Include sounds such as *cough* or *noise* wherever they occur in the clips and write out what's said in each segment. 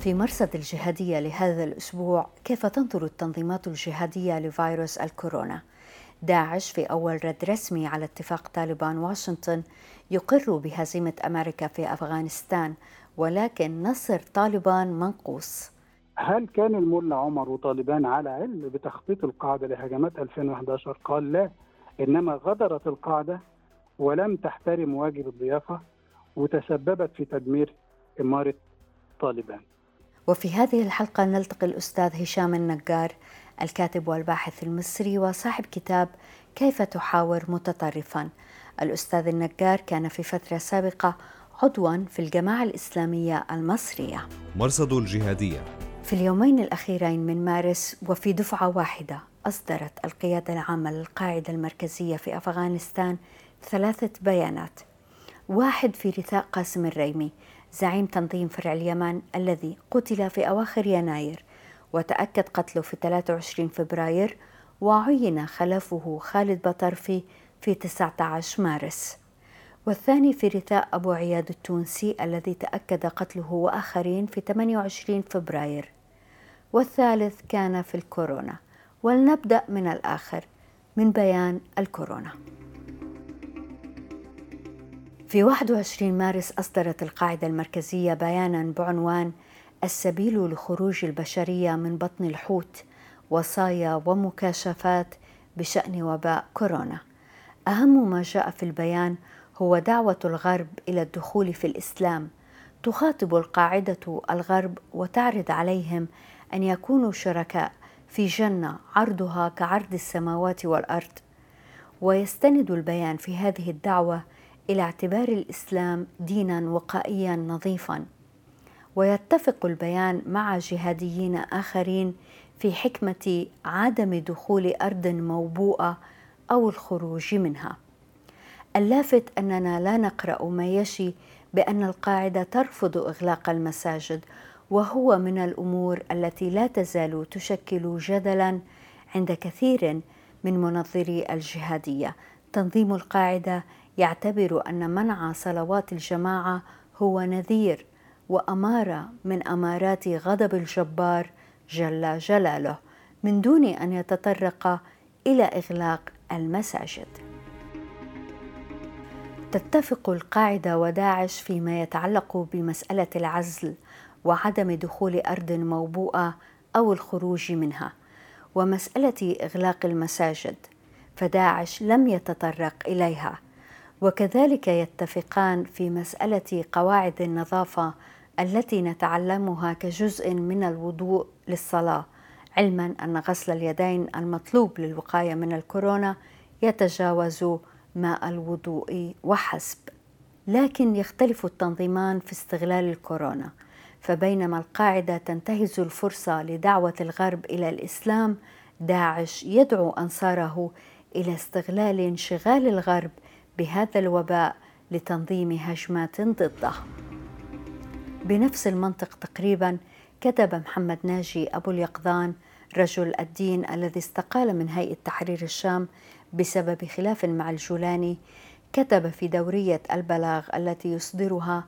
في مرصد الجهادية لهذا الأسبوع كيف تنظر التنظيمات الجهادية لفيروس الكورونا؟ داعش في أول رد رسمي على اتفاق طالبان واشنطن يقر بهزيمة أمريكا في أفغانستان ولكن نصر طالبان منقوص. هل كان الملا عمر وطالبان على علم بتخطيط القاعدة لهجمات 2011 قال لا إنما غدرت القاعدة ولم تحترم واجب الضيافة وتسببت في تدمير إمارة طالبان. وفي هذه الحلقة نلتقي الأستاذ هشام النجار الكاتب والباحث المصري وصاحب كتاب كيف تحاور متطرفا الأستاذ النجار كان في فترة سابقة عضوا في الجماعة الإسلامية المصرية. مرصد الجهادية. في اليومين الأخيرين من مارس وفي دفعة واحدة أصدرت القيادة العامة للقاعدة المركزية في أفغانستان ثلاثة بيانات. واحد في رثاء قاسم الريمي زعيم تنظيم فرع اليمن الذي قتل في أواخر يناير وتأكد قتله في 23 فبراير وعين خلفه خالد بطرفي في 19 مارس. والثاني في رثاء أبو عياد التونسي الذي تأكد قتله وآخرين في 28 فبراير. والثالث كان في الكورونا. ولنبدأ من الآخر من بيان الكورونا. في 21 مارس أصدرت القاعدة المركزية بيانا بعنوان السبيل لخروج البشرية من بطن الحوت وصايا ومكاشفات بشأن وباء كورونا. أهم ما جاء في البيان هو دعوة الغرب إلى الدخول في الإسلام. تخاطب القاعدة الغرب وتعرض عليهم أن يكونوا شركاء في جنة عرضها كعرض السماوات والأرض. ويستند البيان في هذه الدعوة إلى اعتبار الإسلام دينا وقائيا نظيفا. ويتفق البيان مع جهاديين آخرين في حكمة عدم دخول أرض موبوءة أو الخروج منها. اللافت أننا لا نقرأ ما يشي بأن القاعدة ترفض إغلاق المساجد وهو من الأمور التي لا تزال تشكل جدلا عند كثير من منظري الجهادية. تنظيم القاعدة يعتبر أن منع صلوات الجماعة هو نذير واماره من أمارات غضب الجبار جل جلاله من دون أن يتطرق إلى إغلاق المساجد. تتفق القاعدة وداعش فيما يتعلق بمسألة العزل وعدم دخول أرض موبوءة أو الخروج منها ومسألة إغلاق المساجد فداعش لم يتطرق إليها. وكذلك يتفقان في مسألة قواعد النظافة التي نتعلمها كجزء من الوضوء للصلاة. علما أن غسل اليدين المطلوب للوقاية من الكورونا يتجاوز ماء الوضوء وحسب لكن يختلف التنظيمان في استغلال الكورونا. فبينما القاعدة تنتهز الفرصة لدعوة الغرب إلى الإسلام داعش يدعو أنصاره إلى استغلال انشغال الغرب بهذا الوباء لتنظيم هجمات ضده. بنفس المنطق تقريبا كتب محمد ناجي أبو اليقظان رجل الدين الذي استقال من هيئة تحرير الشام بسبب خلاف مع الجولاني كتب في دورية البلاغ التي يصدرها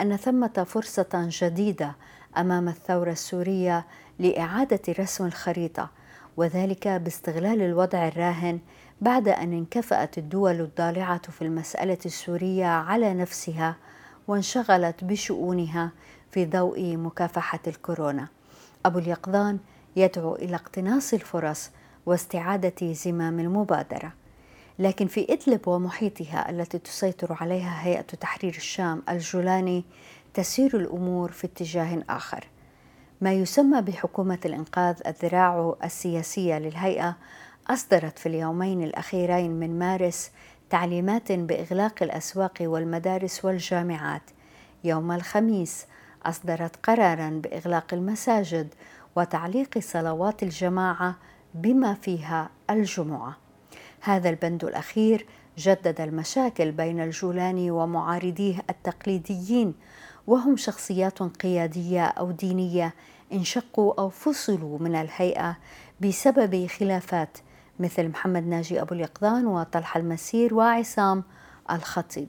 أن ثمة فرصة جديدة أمام الثورة السورية لإعادة رسم الخريطة وذلك باستغلال الوضع الراهن بعد أن انكفأت الدول الضالعة في المسألة السورية على نفسها وانشغلت بشؤونها في ضوء مكافحة الكورونا. أبو اليقظان يدعو إلى اقتناص الفرص واستعادة زمام المبادرة. لكن في إدلب ومحيطها التي تسيطر عليها هيئة تحرير الشام الجولاني تسير الأمور في اتجاه آخر. ما يسمى بحكومة الإنقاذ الذراع السياسية للهيئة أصدرت في اليومين الأخيرين من مارس تعليمات بإغلاق الأسواق والمدارس والجامعات. يوم الخميس أصدرت قرارا بإغلاق المساجد وتعليق صلوات الجماعة بما فيها الجمعة. هذا البند الأخير جدد المشاكل بين الجولاني ومعارضيه التقليديين وهم شخصيات قيادية أو دينية انشقوا أو فصلوا من الهيئة بسبب خلافات مثل محمد ناجي أبو اليقظان وطلحة المسير وعصام الخطيب.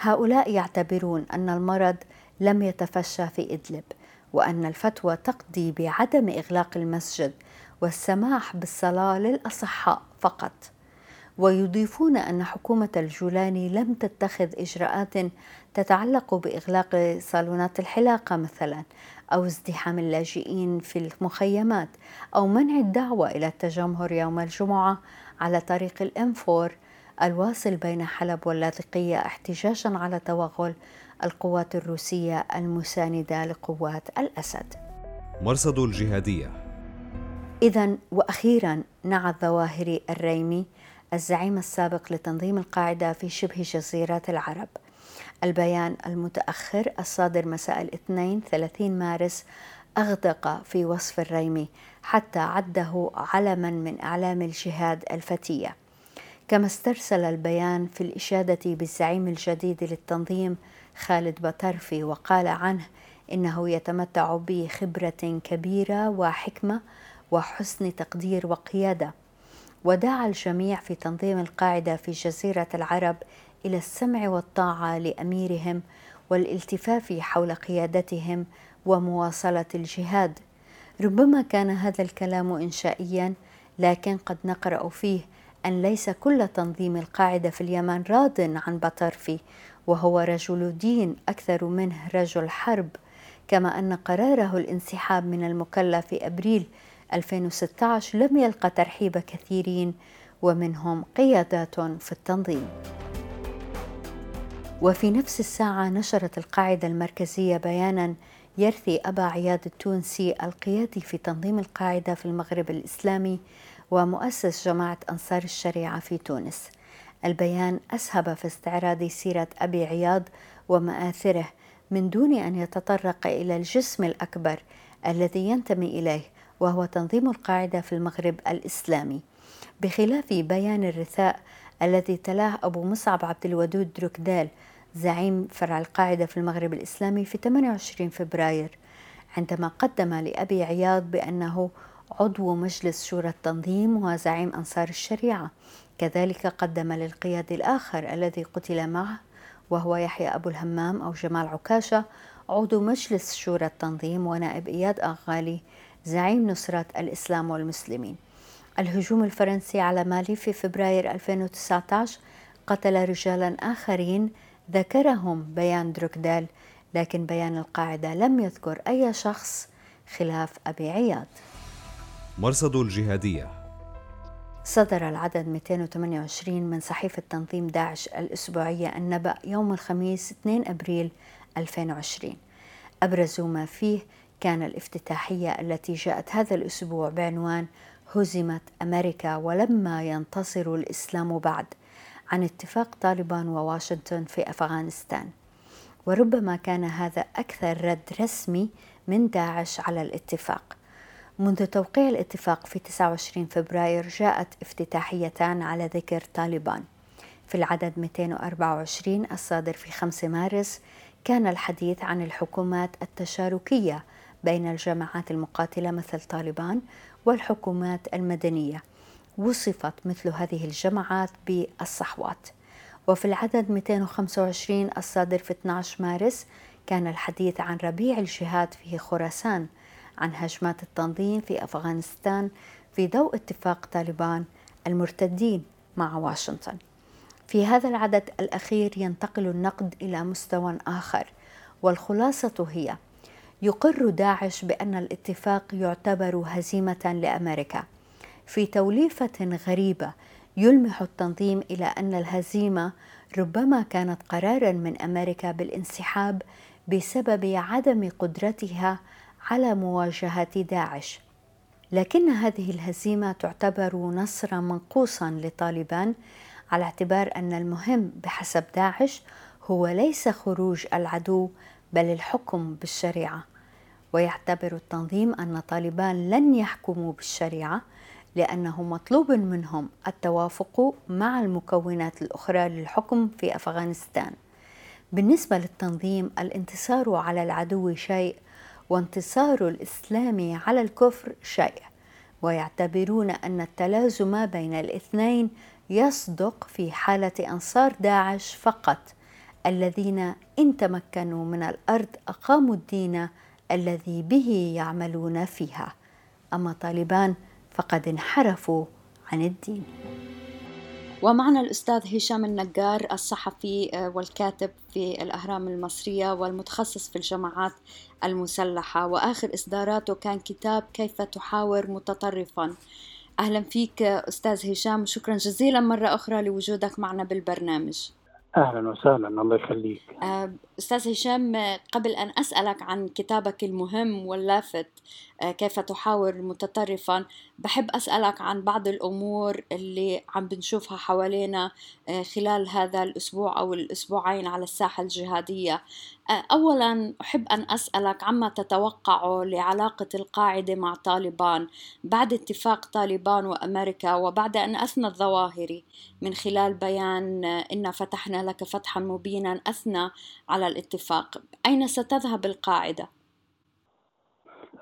هؤلاء يعتبرون أن المرض لم يتفشى في إدلب وأن الفتوى تقضي بعدم إغلاق المسجد والسماح بالصلاة للأصحاء فقط. ويضيفون أن حكومة الجولاني لم تتخذ إجراءات تتعلق بإغلاق صالونات الحلاقة مثلا أو ازدحام اللاجئين في المخيمات أو منع الدعوة إلى التجمهر يوم الجمعة على طريق الإنفور الواصل بين حلب واللاذقية احتجاجا على توغل القوات الروسية المساندة لقوات الأسد. مرصد الجهادية. إذا وأخيرا نعى الظواهري الريمي الزعيم السابق لتنظيم القاعدة في شبه جزيرة العرب. البيان المتأخر الصادر مساء الاثنين 30 مارس أغدق في وصف الريمي حتى عده علما من أعلام الجهاد الفتية. كما استرسل البيان في الإشادة بالزعيم الجديد للتنظيم خالد بطرفي وقال عنه إنه يتمتع بخبرة كبيرة وحكمة وحسن تقدير وقيادة. ودعا الجميع في تنظيم القاعدة في جزيرة العرب إلى السمع والطاعة لأميرهم والالتفاف حول قيادتهم ومواصلة الجهاد. ربما كان هذا الكلام إنشائيا لكن قد نقرأ فيه أن ليس كل تنظيم القاعدة في اليمن راض عن بطرفي وهو رجل دين أكثر منه رجل حرب. كما أن قراره الانسحاب من المكلف في أبريل 2016 لم يلقى ترحيب كثيرين ومنهم قيادات في التنظيم. وفي نفس الساعة نشرت القاعدة المركزية بيانا يرثي أبا عياد التونسي القيادي في تنظيم القاعدة في المغرب الإسلامي ومؤسس جماعة أنصار الشريعة في تونس. البيان أسهب في استعراض سيرة أبي عياض ومآثره من دون أن يتطرق إلى الجسم الأكبر الذي ينتمي إليه وهو تنظيم القاعدة في المغرب الإسلامي. بخلاف بيان الرثاء الذي تلاه أبو مصعب عبد الودود دروكدال زعيم فرع القاعدة في المغرب الإسلامي في 28 فبراير عندما قدم لأبي عياض بأنه عضو مجلس شورى التنظيم وزعيم أنصار الشريعة. كذلك قدم للقيادي الآخر الذي قتل معه وهو يحيى أبو الهمام أو جمال عكاشة عضو مجلس شورى التنظيم ونائب إياد أغالي زعيم نصرة الإسلام والمسلمين. الهجوم الفرنسي على مالي في فبراير 2019 قتل رجالا آخرين ذكرهم بيان دروكدال لكن بيان القاعدة لم يذكر أي شخص خلاف أبي عياض. مرصد الجهادية. صدر العدد 228 من صحيفة تنظيم داعش الأسبوعية النبأ يوم الخميس 2 أبريل 2020 أبرز ما فيه كان الافتتاحية التي جاءت هذا الأسبوع بعنوان هزمت أمريكا ولما ينتصر الإسلام بعد عن اتفاق طالبان وواشنطن في أفغانستان. وربما كان هذا أكثر رد رسمي من داعش على الاتفاق. منذ توقيع الاتفاق في 29 فبراير جاءت افتتاحيتان على ذكر طالبان. في العدد 224 الصادر في 5 مارس كان الحديث عن الحكومات التشاركية بين الجماعات المقاتلة مثل طالبان والحكومات المدنية. وصفت مثل هذه الجماعات بالصحوات وفي العدد 225 الصادر في 12 مارس كان الحديث عن ربيع الجهاد في خراسان عن هجمات التنظيم في أفغانستان في ضوء اتفاق طالبان المرتدين مع واشنطن. في هذا العدد الأخير ينتقل النقد إلى مستوى آخر والخلاصة هي يقر داعش بأن الاتفاق يعتبر هزيمة لأمريكا في توليفة غريبة يلمح التنظيم إلى أن الهزيمة ربما كانت قرارا من أمريكا بالانسحاب بسبب عدم قدرتها على مواجهة داعش. لكن هذه الهزيمة تعتبر نصرا منقوصا لطالبان على اعتبار أن المهم بحسب داعش هو ليس خروج العدو بل الحكم بالشريعة. ويعتبر التنظيم أن طالبان لن يحكموا بالشريعة لأنه مطلوب منهم التوافق مع المكونات الأخرى للحكم في أفغانستان. بالنسبة للتنظيم الانتصار على العدو شيء وانتصار الإسلام على الكفر شيء. ويعتبرون أن التلازم بين الاثنين يصدق في حالة أنصار داعش فقط الذين إن تمكنوا من الأرض أقاموا الدين الذي به يعملون فيها. أما طالبان فقد انحرفوا عن الدين. ومعنا الأستاذ هشام النجار الصحفي آه، والكاتب في الأهرام المصرية والمتخصص في الجماعات المسلحة. وآخر إصداراته كان كتاب كيف تحاور متطرفا. أهلا فيك أستاذ هشام شكرا جزيلا مرة أخرى لوجودك معنا بالبرنامج. أهلا وسهلا الله يخليك. آه، أستاذ هشام قبل أن أسألك عن كتابك المهم واللافت آه، كيف تحاور متطرفا بحب أسألك عن بعض الأمور اللي عم بنشوفها حوالينا آه، خلال هذا الأسبوع أو الأسبوعين على الساحة الجهادية. اولا أحب أن أسألك عما تتوقعه لعلاقة القاعدة مع طالبان بعد اتفاق طالبان وأمريكا وبعد أن أثنى الظواهري. من خلال بيان إن فتحنا لك فتحا مبينا أثنى على الاتفاق. أين ستذهب القاعدة؟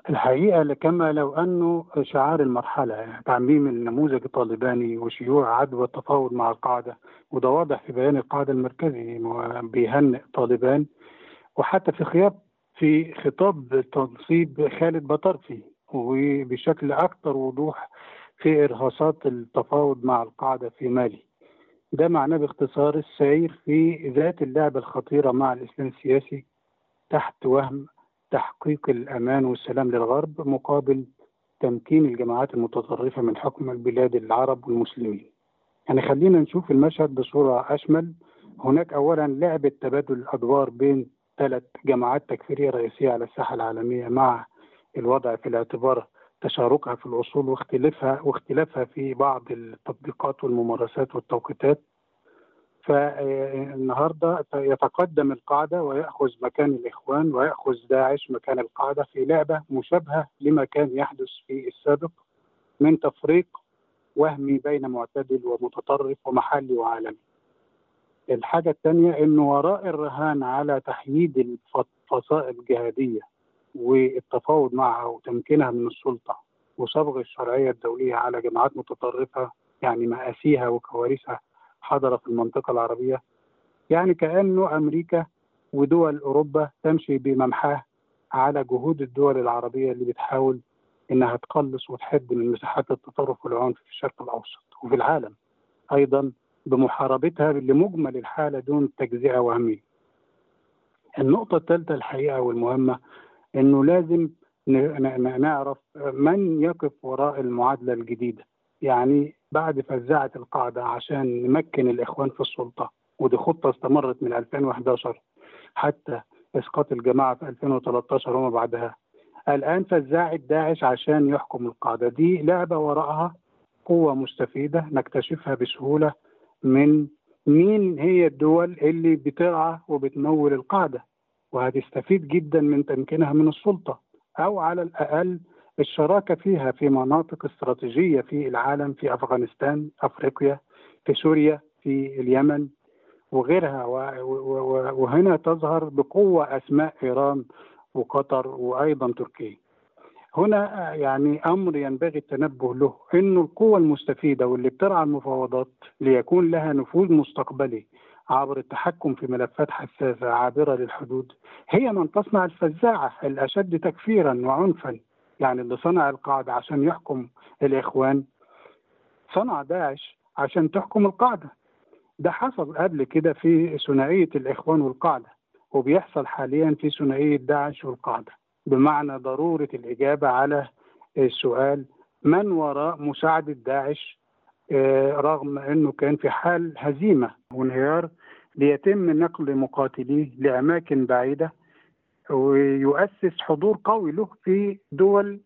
الحقيقة كما لو أنه شعار المرحلة تعميم النموذج الطالباني وشيوع عدوى التفاوض مع القاعدة وده واضح في بيان القاعدة المركزي بيهنئ طالبان وحتى في خياب في خطاب تنصيب خالد بطرفي وبشكل أكثر وضوح في إرهاصات التفاوض مع القاعدة في مالي. ده معناه باختصار السير في ذات اللعبة الخطيرة مع الإسلام السياسي تحت وهم تحقيق الأمان والسلام للغرب مقابل تمكين الجماعات المتطرفة من حكم البلاد العرب والمسلمين. يعني خلينا نشوف المشهد بصورة أشمل. هناك أولا لعبة تبادل الأدوار بين ثلاث جماعات تكفيرية رئيسية على الساحة العالمية مع الوضع في الاعتبار تشاركها في الأصول واختلافها واختلافها في بعض التطبيقات والممارسات والتوقيتات. فالنهاردة يتقدم القاعدة ويأخذ مكان الإخوان ويأخذ داعش مكان القاعدة في لعبة مشابهة لما كان يحدث في السابق من تفريق وهمي بين معتدل ومتطرف ومحلي وعالمي. الحاجة الثانية انه وراء الرهان على تحييد الفصائل الجهادية والتفاوض معها وتمكينها من السلطة وصبغ الشرعية الدولية على جماعات متطرفة يعني مآسيها وكوارثها حضر في المنطقة العربية. يعني كأنه أمريكا ودول أوروبا تمشي بممحاه على جهود الدول العربية اللي بتحاول إنها تقلص وتحد من مساحات التطرف والعنف في الشرق الأوسط وفي العالم. أيضا بمحاربتها لمجمل الحالة دون تجزئة وهمية. النقطة الثالثة الحقيقة والمهمة إنه لازم نعرف من يقف وراء المعادلة الجديدة. يعني بعد فزاعة القاعدة عشان نمكن الإخوان في السلطة ودي خطة استمرت من 2011 حتى إسقاط الجماعة في 2013 وما بعدها. الآن فزاعت داعش عشان يحكم القاعدة. دي لعبة وراءها قوة مستفيدة نكتشفها بسهولة من مين هي الدول اللي بترعى وبتمول القاعدة وهتستفيد جدا من تمكينها من السلطة أو على الأقل الشراكة فيها في مناطق استراتيجية في العالم في أفغانستان أفريقيا في سوريا في اليمن وغيرها. وهنا تظهر بقوة أسماء إيران وقطر وأيضا تركيا. هنا يعني أمر ينبغي التنبه له أنه القوة المستفيدة واللي بترعى المفاوضات ليكون لها نفوذ مستقبلي عبر التحكم في ملفات حساسة عابرة للحدود هي من تصنع الفزاعة الأشد تكفيرا وعنفا. يعني اللي صنع القاعدة عشان يحكم الإخوان صنع داعش عشان تحكم القاعدة. ده حصل قبل كده في ثنائية الإخوان والقاعدة وبيحصل حاليا في ثنائية داعش والقاعدة. بمعنى ضرورة الإجابة على السؤال من وراء مساعدة داعش آه، رغم أنه كان في حال هزيمة وانهيار ليتم نقل مقاتليه لأماكن بعيدة ويؤسس حضور قوي له في دول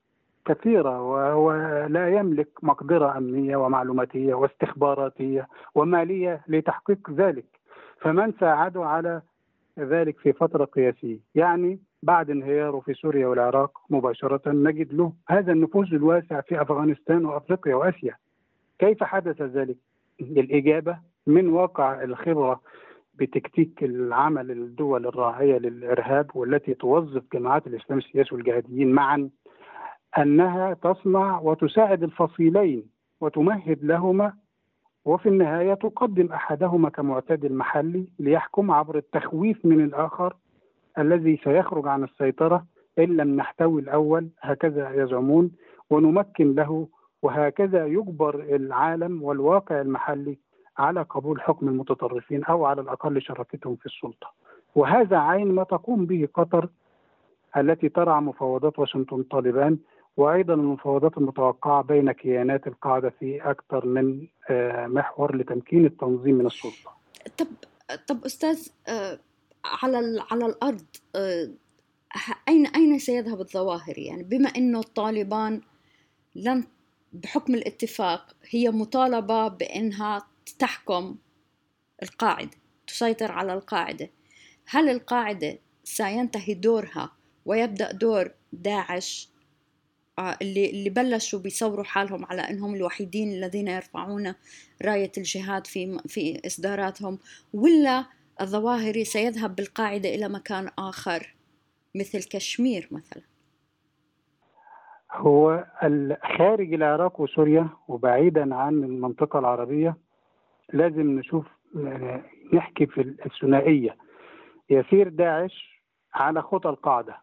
كثيرة وهو لا يملك مقدرة أمنية ومعلوماتية واستخباراتية ومالية لتحقيق ذلك. فمن ساعده على ذلك في فترة قياسية. يعني بعد انهياره في سوريا والعراق مباشرة نجد له هذا النفوذ الواسع في أفغانستان وأفريقيا وآسيا. كيف حدث ذلك؟ الإجابة من واقع الخبرة بتكتيك العمل الدول الراعية للإرهاب والتي توظف جماعات الإسلام السياسي والجهاديين معا أنها تصنع وتساعد الفصيلين وتمهد لهما وفي النهاية تقدم أحدهما كمعتدل محلي ليحكم عبر التخويف من الآخر الذي سيخرج عن السيطرة إن لم نحتوي الأول هكذا يزعمون ونمكن له وهكذا يجبر العالم والواقع المحلي على قبول حكم المتطرفين أو على الأقل شراكتهم في السلطة. وهذا عين ما تقوم به قطر التي ترعى مفاوضات واشنطن طالبان وأيضا المفاوضات المتوقعة بين كيانات القاعدة في أكثر من آه، محور لتمكين التنظيم من السلطة. طب طب أستاذ آه، على على الأرض آه، أين أين سيذهب الظواهر يعني بما إنه الطالبان لن بحكم الاتفاق هي مطالبة بانها تحكم القاعدة تسيطر على القاعدة. هل القاعدة سينتهي دورها ويبدأ دور داعش آه، اللي اللي بلشوا بيصوروا حالهم على إنهم الوحيدين الذين يرفعون راية الجهاد في في إصداراتهم ولا الظواهري سيذهب بالقاعدة إلى مكان آخر مثل كشمير مثلا؟ هو خارج العراق وسوريا وبعيدا عن المنطقة العربية لازم نشوف نحكي في الثنائية. يسير داعش على خطى القاعدة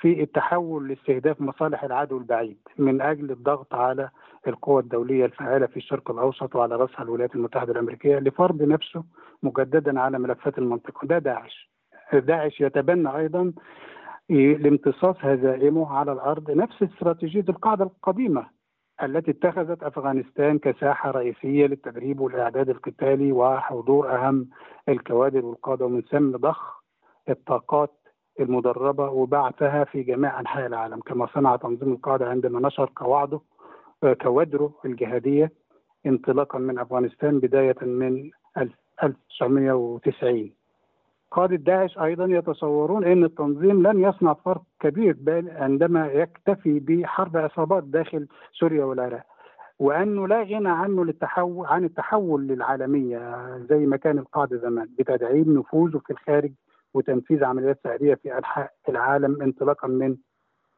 في التحول لاستهداف مصالح العدو البعيد من أجل الضغط على القوى الدولية الفاعلة في الشرق الأوسط وعلى رأسها الولايات المتحدة الأمريكية لفرض نفسه مجددا على ملفات المنطقة. ده داعش. داعش يتبنى أيضا لامتصاص هزائمه على الأرض. نفس استراتيجية القاعدة القديمة. التي اتخذت أفغانستان كساحة رئيسية للتدريب والإعداد القتالي وحضور أهم الكوادر والقادة ومن ثم ضخ الطاقات المدربة وبعثها في جميع أنحاء العالم. كما صنع تنظيم القاعدة عندما نشر قواعده كوادره الجهادية انطلاقا من أفغانستان بداية من 1990 قادة داعش أيضا يتصورون أن التنظيم لن يصنع فرق كبير عندما يكتفي بحرب عصابات داخل سوريا والعراق وأنه لا غنى عنه للتحول عن التحول للعالمية زي ما كان القاعدة زمان بتدعيم نفوذه في الخارج وتنفيذ عمليات سعرية في أنحاء العالم انطلاقا من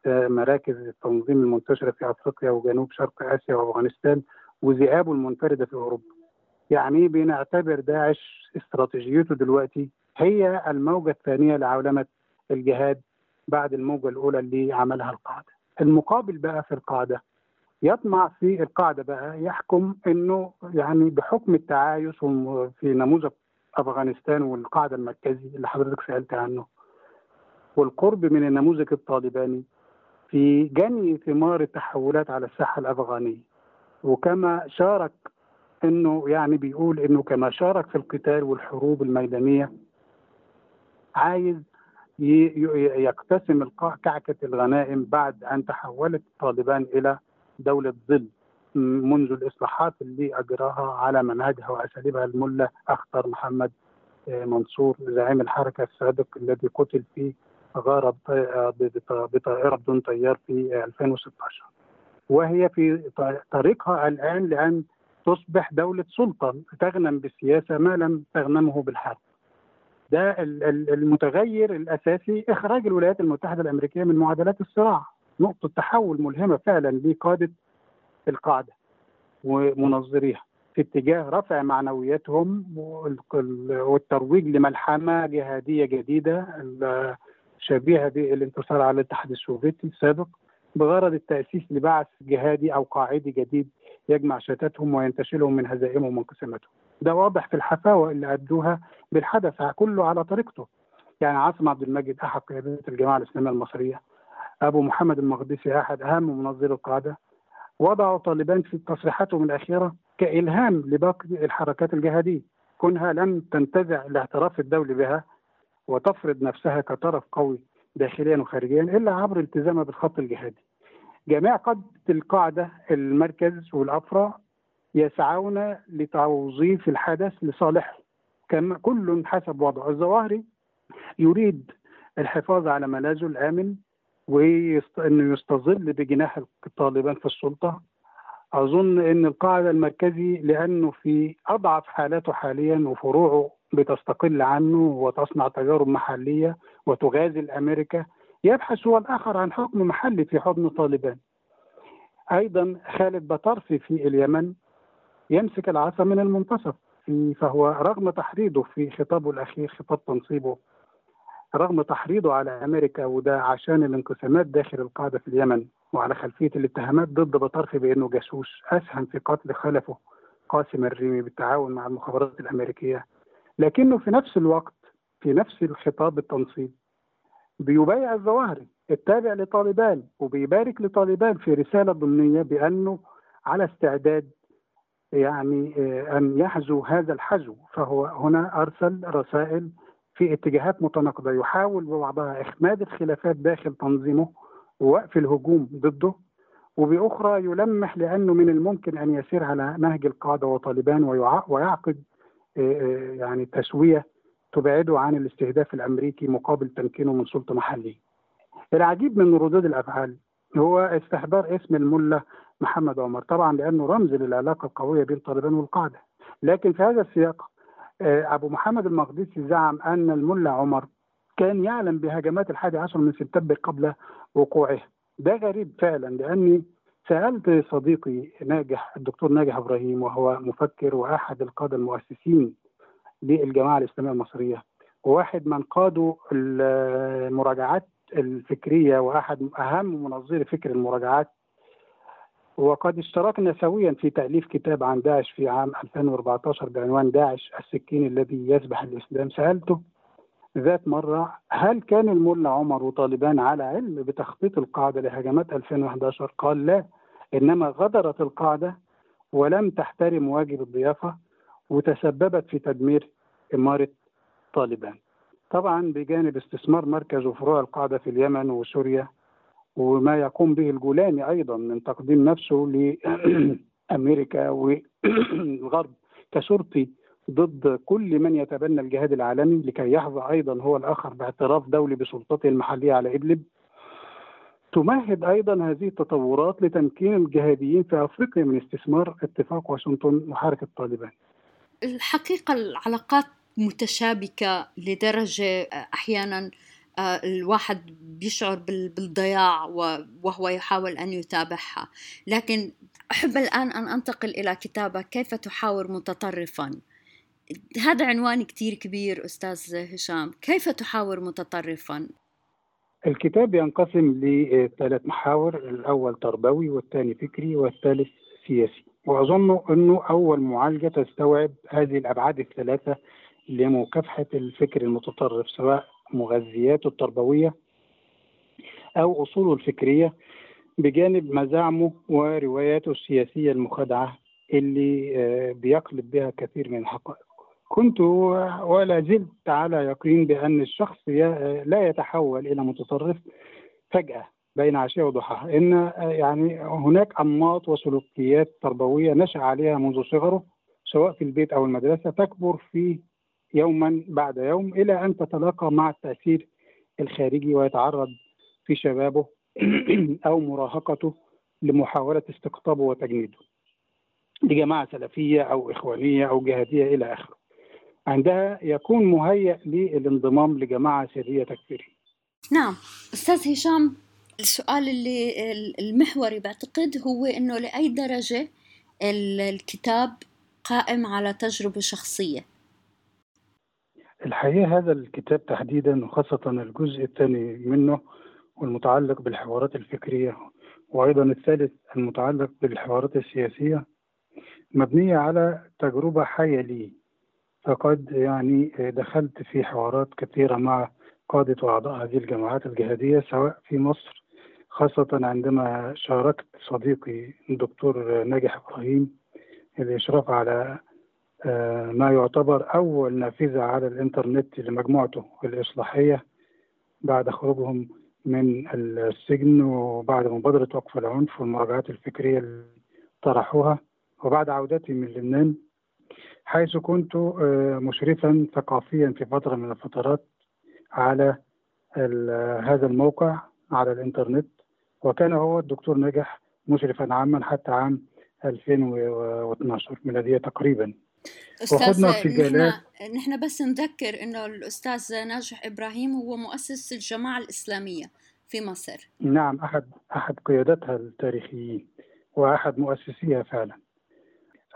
آه، مراكز التنظيم المنتشرة في أفريقيا وجنوب شرق آسيا وأفغانستان وذئابه المنفردة في أوروبا. يعني بنعتبر داعش استراتيجيته دلوقتي هي الموجة الثانية لعولمة الجهاد بعد الموجة الأولى اللي عملها القاعدة المقابل بقى في القاعدة يطمع في القاعدة بقى يحكم أنه يعني بحكم التعايش في نموذج أفغانستان والقاعدة المركزي اللي حضرتك سألت عنه والقرب من النموذج الطالباني في جني ثمار التحولات على الساحة الأفغانية. وكما شارك إنه يعني بيقول إنه كما شارك في القتال والحروب الميدانية عايز يقتسم كعكة الغنائم بعد أن تحولت طالبان إلى دولة ظل. منذ الإصلاحات اللي أجراها على منهجها وأساليبها الملا أخطر محمد آه، منصور زعيم الحركة السابق الذي قتل في غارة بطائرة بدون طيار في 2016 وهي في طريقها الآن لأن تصبح دولة سلطة تغنم بالسياسة ما لم تغنمه بالحرب. ده المتغير الأساسي إخراج الولايات المتحدة الأمريكية من معادلات الصراع نقطة تحول ملهمة فعلا لقادة القاعدة ومنظريها في اتجاه رفع معنوياتهم والترويج لملحمة جهادية جديدة شبيهه بالانتصار على الاتحاد السوفيتي السابق بغرض التأسيس لبعث جهادي أو قاعدي جديد يجمع شتاتهم وينتشلهم من هزائمهم وانقساماتهم. ده واضح في الحفاوة اللي أدوها بالحدث كله على طريقته. يعني عاصم عبد المجيد احد قيادات الجماعة الإسلامية المصرية أبو محمد المقدسي أحد أهم منظري القاعده وضعوا طالبان في تصريحاتهم الأخيرة كإلهام لباقي الحركات الجهادية كونها لم تنتزع الاعتراف الدولي بها وتفرض نفسها كطرف قوي داخليا وخارجيا إلا عبر التزامها بالخط الجهادي. جميع قادة القاعدة المركز والأفرع يسعون لتوظيف الحدث لصالحه. كما كل حسب وضعه. الظواهري يريد الحفاظ على ملاذه الآمن وإنه يستظل بجناح طالبان في السلطة. أظن أن القاعدة المركزي لأنه في أضعف حالاته حاليا وفروعه بتستقل عنه وتصنع تجارب محلية وتغازل أمريكا يبحث هو الآخر عن حكم محلي في حضن طالبان. أيضا خالد بطرفي في اليمن يمسك العصا من المنتصف. فهو رغم تحريضه في خطابه الأخير خطاب تنصيبه رغم تحريضه على أمريكا وده عشان الانقسامات داخل القاعدة في اليمن وعلى خلفية الاتهامات ضد بطرفي بأنه جاسوس أسهم في قتل خلفه قاسم الريمي بالتعاون مع المخابرات الأمريكية. لكنه في نفس الوقت في نفس الخطاب التنصيب بيبايع الظواهري التابع لطالبان وبيبارك لطالبان في رسالة ضمنية بأنه على استعداد يعني آه، أن يحزو هذا الحزو. فهو هنا أرسل رسائل في اتجاهات متناقضة. يحاول ببعضها إخماد الخلافات داخل تنظيمه ووقف الهجوم ضده وبأخرى يلمح لأنه من الممكن أن يسير على نهج القاعدة وطالبان ويعقد آه، آه، يعني تسوية تبعده عن الاستهداف الأمريكي مقابل تمكينه من سلطة محلية. العجيب من ردود الأفعال هو استحضار اسم الملا محمد عمر طبعا لأنه رمز للعلاقة القوية بين طالبان والقاعدة لكن في هذا السياق آه، أبو محمد المقدسي زعم أن الملا عمر كان يعلم بهجمات الحادي عشر من سبتمبر قبل وقوعها ده غريب فعلا لأني سألت صديقي ناجح الدكتور ناجح إبراهيم وهو مفكر وأحد القادة المؤسسين للجماعة الإسلامية المصرية. وواحد من قادوا المراجعات الفكرية وأحد أهم منظري فكر المراجعات وقد اشتركنا سويا في تأليف كتاب عن داعش في عام 2014 بعنوان داعش السكين الذي يسبح الإسلام. سألته ذات مرة هل كان الملا عمر وطالبان على علم بتخطيط القاعدة لهجمات 2011 قال لا إنما غدرت القاعدة ولم تحترم واجب الضيافة وتسببت في تدمير إمارة طالبان. طبعا بجانب استثمار مركز وفروع القاعدة في اليمن وسوريا وما يقوم به الجولاني أيضا من تقديم نفسه لأمريكا والغرب كشرطي ضد كل من يتبنى الجهاد العالمي لكي يحظى أيضا هو الآخر باعتراف دولي بسلطته المحلية على إدلب. تمهد أيضا هذه التطورات لتمكين الجهاديين في أفريقيا من استثمار اتفاق واشنطن وحركة طالبان. الحقيقة العلاقات متشابكة لدرجة أحيانا آه، الواحد بيشعر بالضياع وهو يحاول أن يتابعها. لكن أحب الآن أن أنتقل إلى كتابك كيف تحاور متطرفا. هذا عنوان كتير كبير أستاذ هشام. كيف تحاور متطرفا؟ الكتاب ينقسم لثلاث محاور الأول تربوي والثاني فكري والثالث سياسي. وأظن أنه أول معالجة تستوعب هذه الأبعاد الثلاثة لمكافحة الفكر المتطرف سواء مغذياته التربوية أو أصوله الفكرية بجانب مزاعمه ورواياته السياسية المخادعة اللي آه، بيقلب بها كثير من الحقائق. كنت ولا زلت على يقين بأن الشخص لا يتحول إلى متطرف فجأة بين عشية وضحاها إن يعني هناك أنماط وسلوكيات تربوية نشأ عليها منذ صغره سواء في البيت أو المدرسة تكبر في يوما بعد يوم إلى أن تتلاقى مع التأثير الخارجي ويتعرض في شبابه *clears throat* أو مراهقته لمحاولة استقطابه وتجنيده لجماعة سلفية أو إخوانية أو جهادية إلى آخره. عندها يكون مهيأ للانضمام لجماعة سرية تكفيرية. نعم أستاذ هشام السؤال اللي المحوري بعتقد هو إنه لأي درجة الكتاب قائم على تجربة شخصية. الحقيقة هذا الكتاب تحديدا وخاصة الجزء الثاني منه والمتعلق بالحوارات الفكرية وأيضا الثالث المتعلق بالحوارات السياسية مبنية على تجربة حيه لي فقد يعني دخلت في حوارات كثيرة مع قادة وأعضاء هذه الجماعات الجهادية سواء في مصر خاصة عندما شاركت صديقي الدكتور ناجح إبراهيم الإشراف على ما يعتبر أول نافذة على الإنترنت لمجموعته الإصلاحية بعد خروجهم من السجن وبعد مبادرة وقف العنف والمراجعات الفكرية اللي طرحوها وبعد عودتي من لبنان حيث كنت آه، مشرفا ثقافيا في فترة من الفترات على هذا الموقع على الإنترنت وكان هو الدكتور نجح مشرفا عاما حتى عام 2012 ميلادية تقريبا. أستاذ نحن نحن بس نذكر إنه الأستاذ ناجح إبراهيم هو مؤسس الجماعة الإسلامية في مصر. نعم احد أحد قيادتها التاريخيين وأحد مؤسسيها فعلا.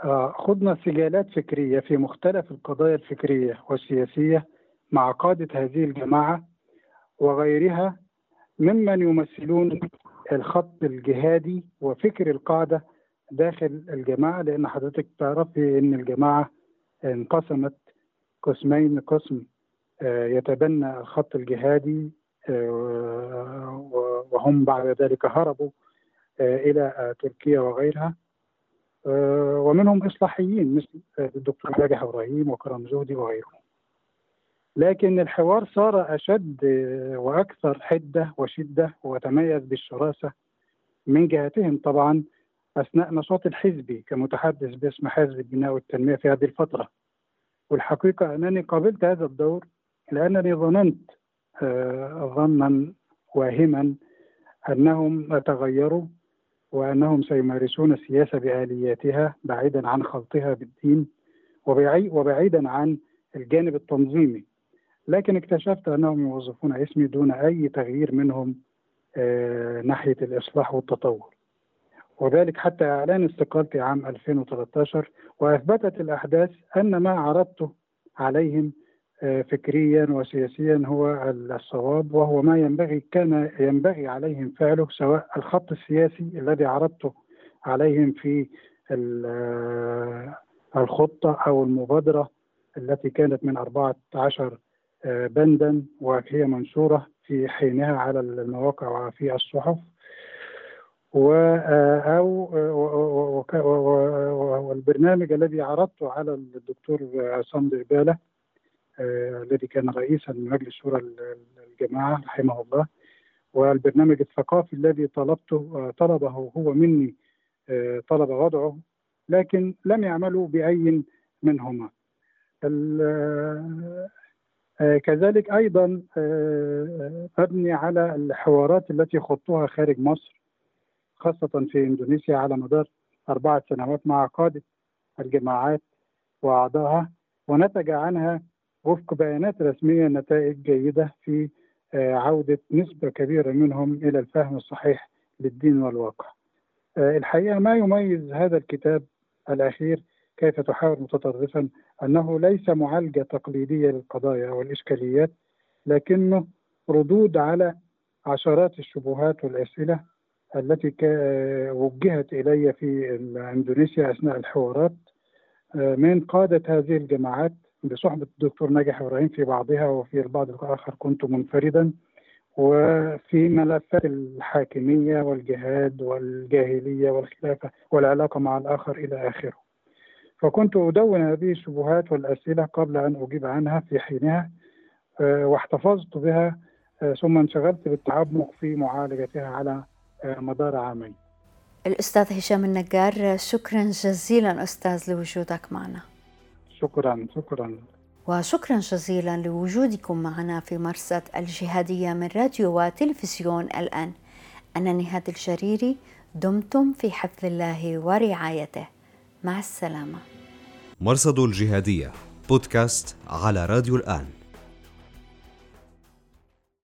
آه، خضنا سجالات فكرية في مختلف القضايا الفكرية والسياسية مع قادة هذه الجماعة وغيرها ممن يمثلون الخط الجهادي وفكر القاعده داخل الجماعة لأن حضرتك تعرفي إن الجماعة انقسمت قسمين قسم آه، يتبنى الخط الجهادي آه، وهم بعد ذلك هربوا آه، إلى تركيا وغيرها ومنهم إصلاحيين مثل الدكتور ناجح إبراهيم وكرم زهدي وغيرهم. لكن الحوار صار أشد وأكثر حدة وشدة وتميز بالشراسة من جهتهم طبعا أثناء نشاط الحزبي كمتحدث باسم حزب البناء والتنمية في هذه الفترة. والحقيقة أنني قابلت هذا الدور لأنني ظننت آه، ظنا واهما أنهم تغيروا وأنهم سيمارسون السياسة بآلياتها بعيدا عن خلطها بالدين وبعيدا عن الجانب التنظيمي. لكن اكتشفت أنهم يوظفون اسمي دون أي تغيير منهم آه، ناحية الإصلاح والتطور. وذلك حتى إعلان استقالتي عام 2013 وأثبتت الأحداث أن ما عرضته عليهم آه، فكريا وسياسيا هو الصواب وهو ما ينبغي كان ينبغي عليهم فعله سواء الخط السياسي الذي عرضته عليهم في آه، الخطة أو المبادرة التي كانت من 14 آه، بندا وهي منشورة في حينها على المواقع وفي الصحف. أو والبرنامج الذي عرضته على الدكتور عصام دباله آه، الذي كان رئيسا لمجلس شورى الجماعة رحمه الله. والبرنامج الثقافي الذي طلبته آه، طلبه هو مني آه، طلب وضعه لكن لم يعملوا بأي منهما. كذلك أيضا أبني على الحوارات التي خضتها خارج مصر. خاصة في إندونيسيا على مدار أربعة سنوات مع قادة الجماعات وأعضائها ونتج عنها وفق بيانات رسمية نتائج جيدة في آه، عودة نسبة كبيرة منهم إلى الفهم الصحيح للدين والواقع. آه، الحقيقة ما يميز هذا الكتاب الأخير كيف تحاور متطرفا أنه ليس معالجة تقليدية للقضايا والإشكاليات لكنه ردود على عشرات الشبهات والأسئلة التي وجهت إلي في إندونيسيا أثناء الحوارات. آه، من قادة هذه الجماعات بصحبة الدكتور ناجح إبراهيم في بعضها وفي البعض الآخر كنت منفردا وفي ملفات الحاكمية والجهاد والجاهلية والخلافة والعلاقة مع الآخر إلى آخره. فكنت أدون هذه الشبهات والأسئلة قبل أن أجيب عنها في حينها آه، واحتفظت بها آه، ثم انشغلت بالتعمق في معالجتها على مدار عامين الأستاذ هشام النجار شكرا جزيلا أستاذ لوجودك معنا. شكرا شكرا. وشكرا جزيلا لوجودكم معنا في مرصد الجهادية من راديو وتلفزيون الآن. أنا نهاد الجريري دمتم في حفظ الله ورعايته. مع السلامة. مرصد الجهادية بودكاست على راديو الآن.